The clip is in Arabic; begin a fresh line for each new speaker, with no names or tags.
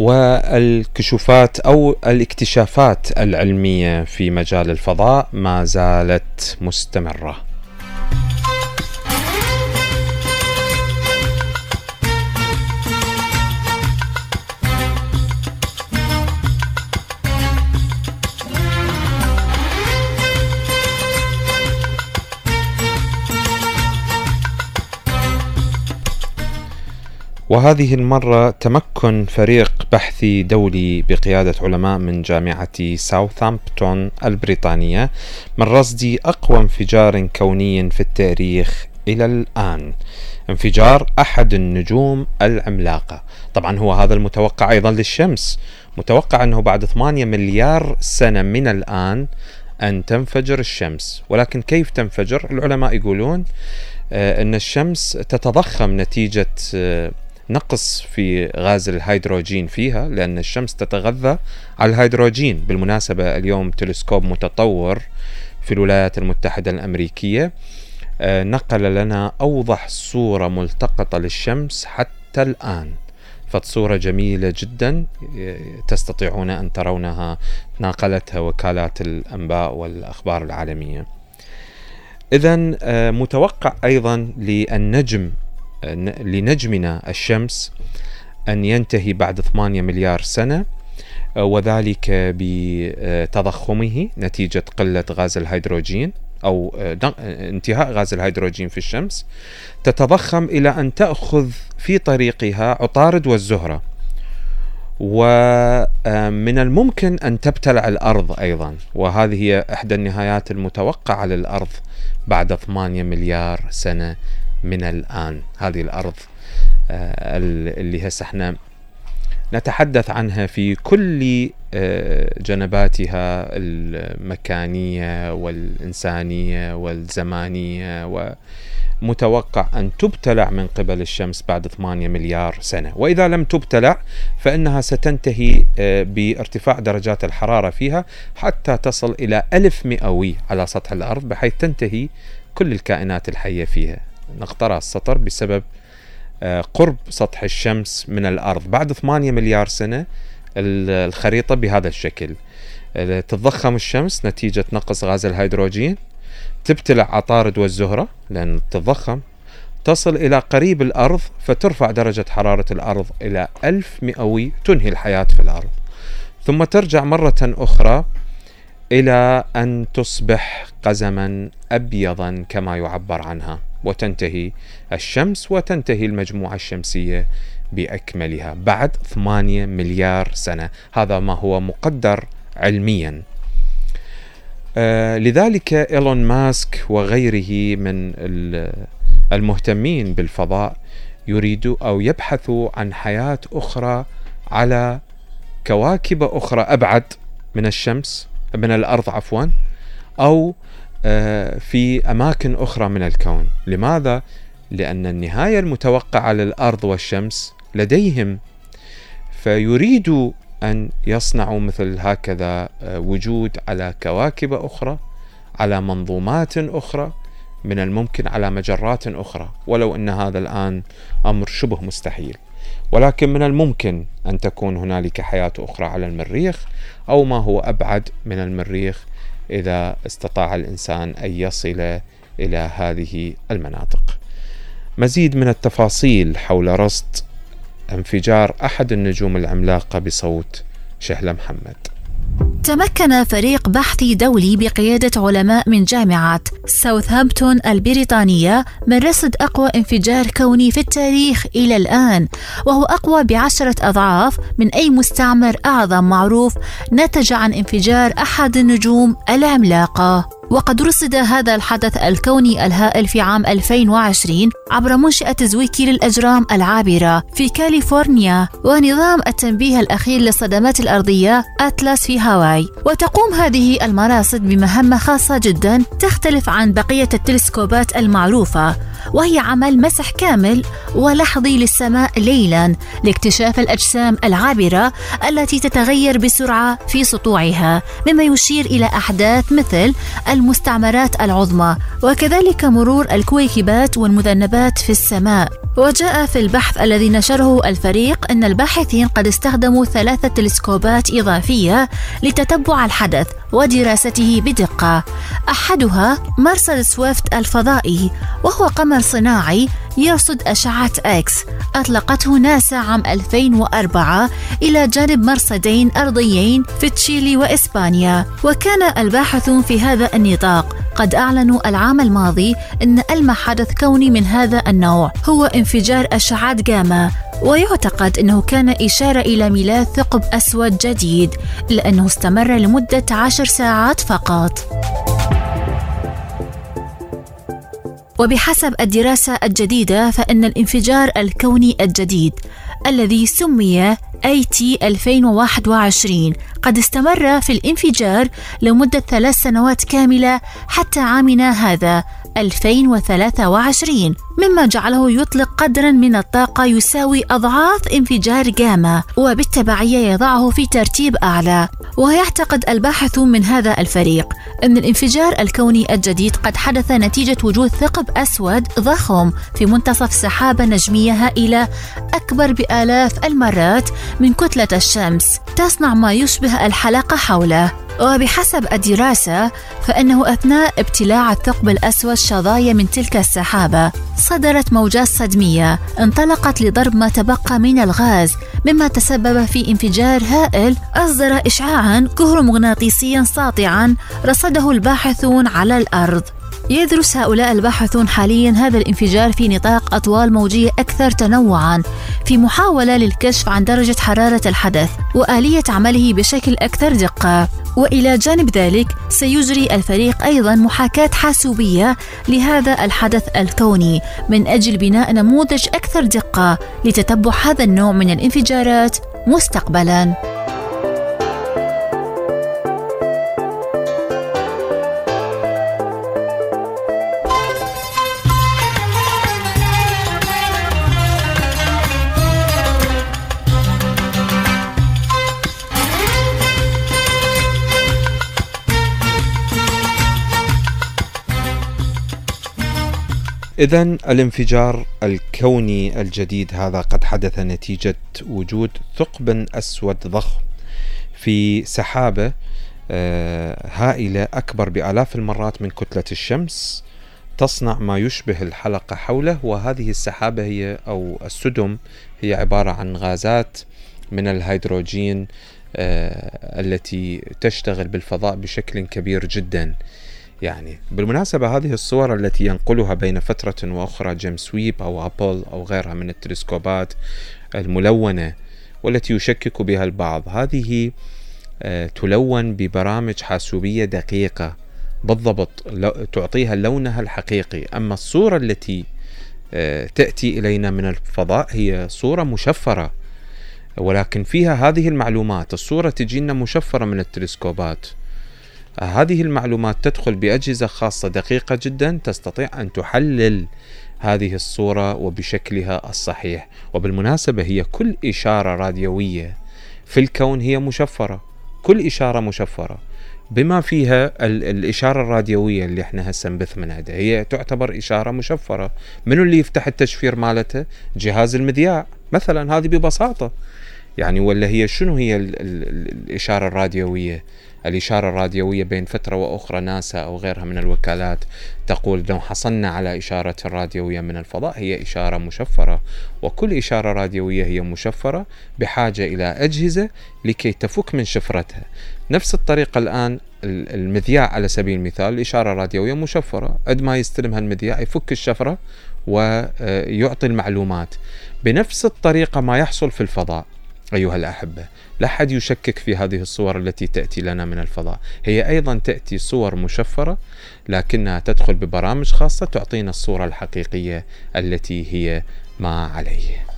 والكشوفات أو الاكتشافات العلمية في مجال الفضاء ما زالت مستمرة. وهذه المرة تمكن فريق بحثي دولي بقيادة علماء من جامعة ساوثامبتون البريطانية من رصد أقوى انفجار كوني في التاريخ إلى الآن. انفجار أحد النجوم العملاقة. طبعا هو هذا المتوقع أيضا للشمس. متوقع أنه بعد 8 مليار سنة من الآن أن تنفجر الشمس. ولكن كيف تنفجر؟ العلماء يقولون آه، أن الشمس تتضخم نتيجة آه، نقص في غاز الهيدروجين فيها لأن الشمس تتغذى على الهيدروجين. بالمناسبة اليوم تلسكوب متطور في الولايات المتحدة الأمريكية آه، نقل لنا أوضح صورة ملتقطة للشمس حتى الآن. فصورة جميلة جدا آه، تستطيعون أن ترونها ناقلتها وكالات الأنباء والأخبار العالمية. إذا آه، متوقع أيضا للنجم لنجمنا الشمس أن ينتهي بعد 8 مليار سنة آه، وذلك بتضخمه نتيجة قلة غاز الهيدروجين أو آه، انتهاء غاز الهيدروجين في الشمس. تتضخم إلى أن تأخذ في طريقها عطارد والزهرة. ومن آه، الممكن أن تبتلع الأرض أيضا وهذه هي إحدى النهايات المتوقعة للأرض بعد 8 مليار سنة. من الآن هذه الأرض آه، اللي هسه إحنا نتحدث عنها في كل آه، جنباتها المكانية والإنسانية والزمانية ومتوقع أن تبتلع من قبل الشمس بعد 8 مليار سنة. وإذا لم تبتلع فإنها ستنتهي آه، بارتفاع درجات الحرارة فيها حتى تصل إلى ألف مئوي على سطح الأرض بحيث تنتهي كل الكائنات الحية فيها. نقترع السطر بسبب آه، قرب سطح الشمس من الأرض. بعد 8 مليار سنة الخريطة بهذا الشكل. تتضخم الشمس نتيجة نقص غاز الهيدروجين تبتلع عطارد والزهرة لأن تتضخم تصل إلى قريب الأرض فترفع درجة حرارة الأرض إلى ألف مئوي تنهي الحياة في الأرض. ثم ترجع مرة أخرى إلى أن تصبح قزما أبيضا كما يعبر عنها. وتنتهي الشمس وتنتهي المجموعة الشمسية بأكملها بعد 8 مليار سنة. هذا ما هو مقدر علميا. آه لذلك إيلون ماسك وغيره من المهتمين بالفضاء يريدوا أو يبحثوا عن حياة أخرى على كواكب أخرى أبعد من الشمس من الأرض عفوا أو في أماكن أخرى من الكون، لماذا؟ لأن النهاية المتوقعة للأرض والشمس لديهم. فيريدوا أن يصنعوا مثل هكذا آه، وجود على كواكب أخرى على منظومات أخرى من الممكن على مجرات أخرى. ولو أن هذا الآن أمر شبه مستحيل. ولكن من الممكن أن تكون هنالك حياة أخرى على المريخ أو ما هو أبعد من المريخ إذا استطاع الإنسان أن يصل إلى هذه المناطق. مزيد من التفاصيل حول رصد انفجار أحد النجوم العملاقة بصوت شهلة محمد.
تمكن فريق بحثي دولي بقيادة علماء من جامعة ساوثهامبتون البريطانية من رصد أقوى انفجار كوني في التاريخ إلى الآن وهو أقوى بعشرة أضعاف من أي مستعر أعظم معروف نتج عن انفجار أحد النجوم العملاقة. وقد رصد هذا الحدث الكوني الهائل في عام 2020 عبر منشأة زويكي للأجرام العابرة في كاليفورنيا ونظام التنبيه الأخير للصدمات الأرضية أتلاس في هاواي. وتقوم هذه المراصد بمهمة خاصة جدا تختلف عن بقية التلسكوبات المعروفة وهي عمل مسح كامل ولحظي للسماء ليلا لاكتشاف الأجسام العابرة التي تتغير بسرعة في سطوعها مما يشير إلى أحداث مثل المستعمرات العظمى وكذلك مرور الكويكبات والمذنبات في السماء. وجاء في البحث الذي نشره الفريق أن الباحثين قد استخدموا ثلاثة تلسكوبات إضافية لتتبع الحدث ودراسته بدقة. أحدها مرصد سويفت الفضائي وهو قمر صناعي يرصد أشعة إكس أطلقته ناسا عام 2004 إلى جانب مرصدين أرضيين في تشيلي وإسبانيا. وكان الباحثون في هذا النطاق. قد أعلنوا العام الماضي أن ألمع حدث كوني من هذا النوع. هو انفجار أشعة جاما. ويعتقد أنه كان إشارة إلى ميلاد ثقب أسود جديد لأنه استمر لمدة عشر ساعات فقط. وبحسب الدراسة الجديدة فإن الانفجار الكوني الجديد الذي سمي AT 2021 قد استمر في الانفجار لمدة ثلاث سنوات كاملة حتى عامنا هذا. 2023 مما جعله يطلق قدرا من الطاقة يساوي أضعاف انفجار جاما وبالتبعية يضعه في ترتيب أعلى. ويعتقد الباحثون من هذا الفريق أن الانفجار الكوني الجديد قد حدث نتيجة وجود ثقب أسود ضخم في منتصف سحابة نجمية هائلة أكبر بآلاف المرات من كتلة الشمس تصنع ما يشبه الحلقة حوله. وبحسب الدراسة فإنه أثناء ابتلاع الثقب الأسود شظايا من تلك السحابة صدرت موجات صدمية انطلقت لضرب ما تبقى من الغاز مما تسبب في انفجار هائل أصدر إشعاعا كهرومغناطيسيا ساطعا رصده الباحثون على الأرض. يدرس هؤلاء الباحثون حاليا هذا الانفجار في نطاق أطوال موجية أكثر تنوعا في محاولة للكشف عن درجة حرارة الحدث وآلية عمله بشكل أكثر دقة. وإلى جانب ذلك سيجري الفريق أيضا محاكاة حاسوبية لهذا الحدث الكوني من أجل بناء نموذج أكثر دقة لتتبع هذا النوع من الانفجارات مستقبلا.
إذا الانفجار الكوني الجديد هذا قد حدث نتيجة وجود ثقب أسود ضخم في سحابة آه، هائلة أكبر بآلاف المرات من كتلة الشمس تصنع ما يشبه الحلقة حوله وهذه السحابة هي أو السدم هي عبارة عن غازات من الهيدروجين آه، التي تشتغل بالفضاء بشكل كبير جدا. يعني. بالمناسبة هذه الصور التي ينقلها بين فترة وأخرى جيمس ويب أو أبل أو غيرها من التلسكوبات الملونة والتي يشكك بها البعض. هذه آه، تلون ببرامج حاسوبية دقيقة. بالضبط تعطيها لونها الحقيقي. أما الصورة التي آه، تأتي إلينا من الفضاء هي صورة مشفرة. ولكن فيها هذه المعلومات. الصورة تجينا مشفرة من التلسكوبات. هذه المعلومات تدخل بأجهزة خاصة دقيقة جدا تستطيع أن تحلل هذه الصورة وبشكلها الصحيح. وبالمناسبة هي كل إشارة راديوية في الكون هي مشفرة. كل إشارة مشفرة. بما فيها الإشارة الراديوية اللي إحنا هسه نبث هي تعتبر إشارة مشفرة. منو اللي يفتح التشفير مالته؟ جهاز المذياع. مثلا هذه ببساطة. يعني ولا هي شنو هي ال ال الإشارة الراديوية؟ الإشارة الراديوية بين فترة وأخرى ناسا أو غيرها من الوكالات تقول لو حصلنا على إشارة راديوية من الفضاء هي إشارة مشفرة وكل إشارة راديوية هي مشفرة بحاجة إلى أجهزة لكي تفك من شفرتها. نفس الطريقة الآن المذياع على سبيل المثال الإشارة الراديوية مشفرة. عندما ما يستلمها المذياع يفك الشفرة ويعطي المعلومات. بنفس الطريقة ما يحصل في الفضاء أيها الأحبة لا أحد يشكك في هذه الصور التي تأتي لنا من الفضاء. هي أيضا تأتي صور مشفرة لكنها تدخل ببرامج خاصة تعطينا الصورة الحقيقية التي هي ما عليه.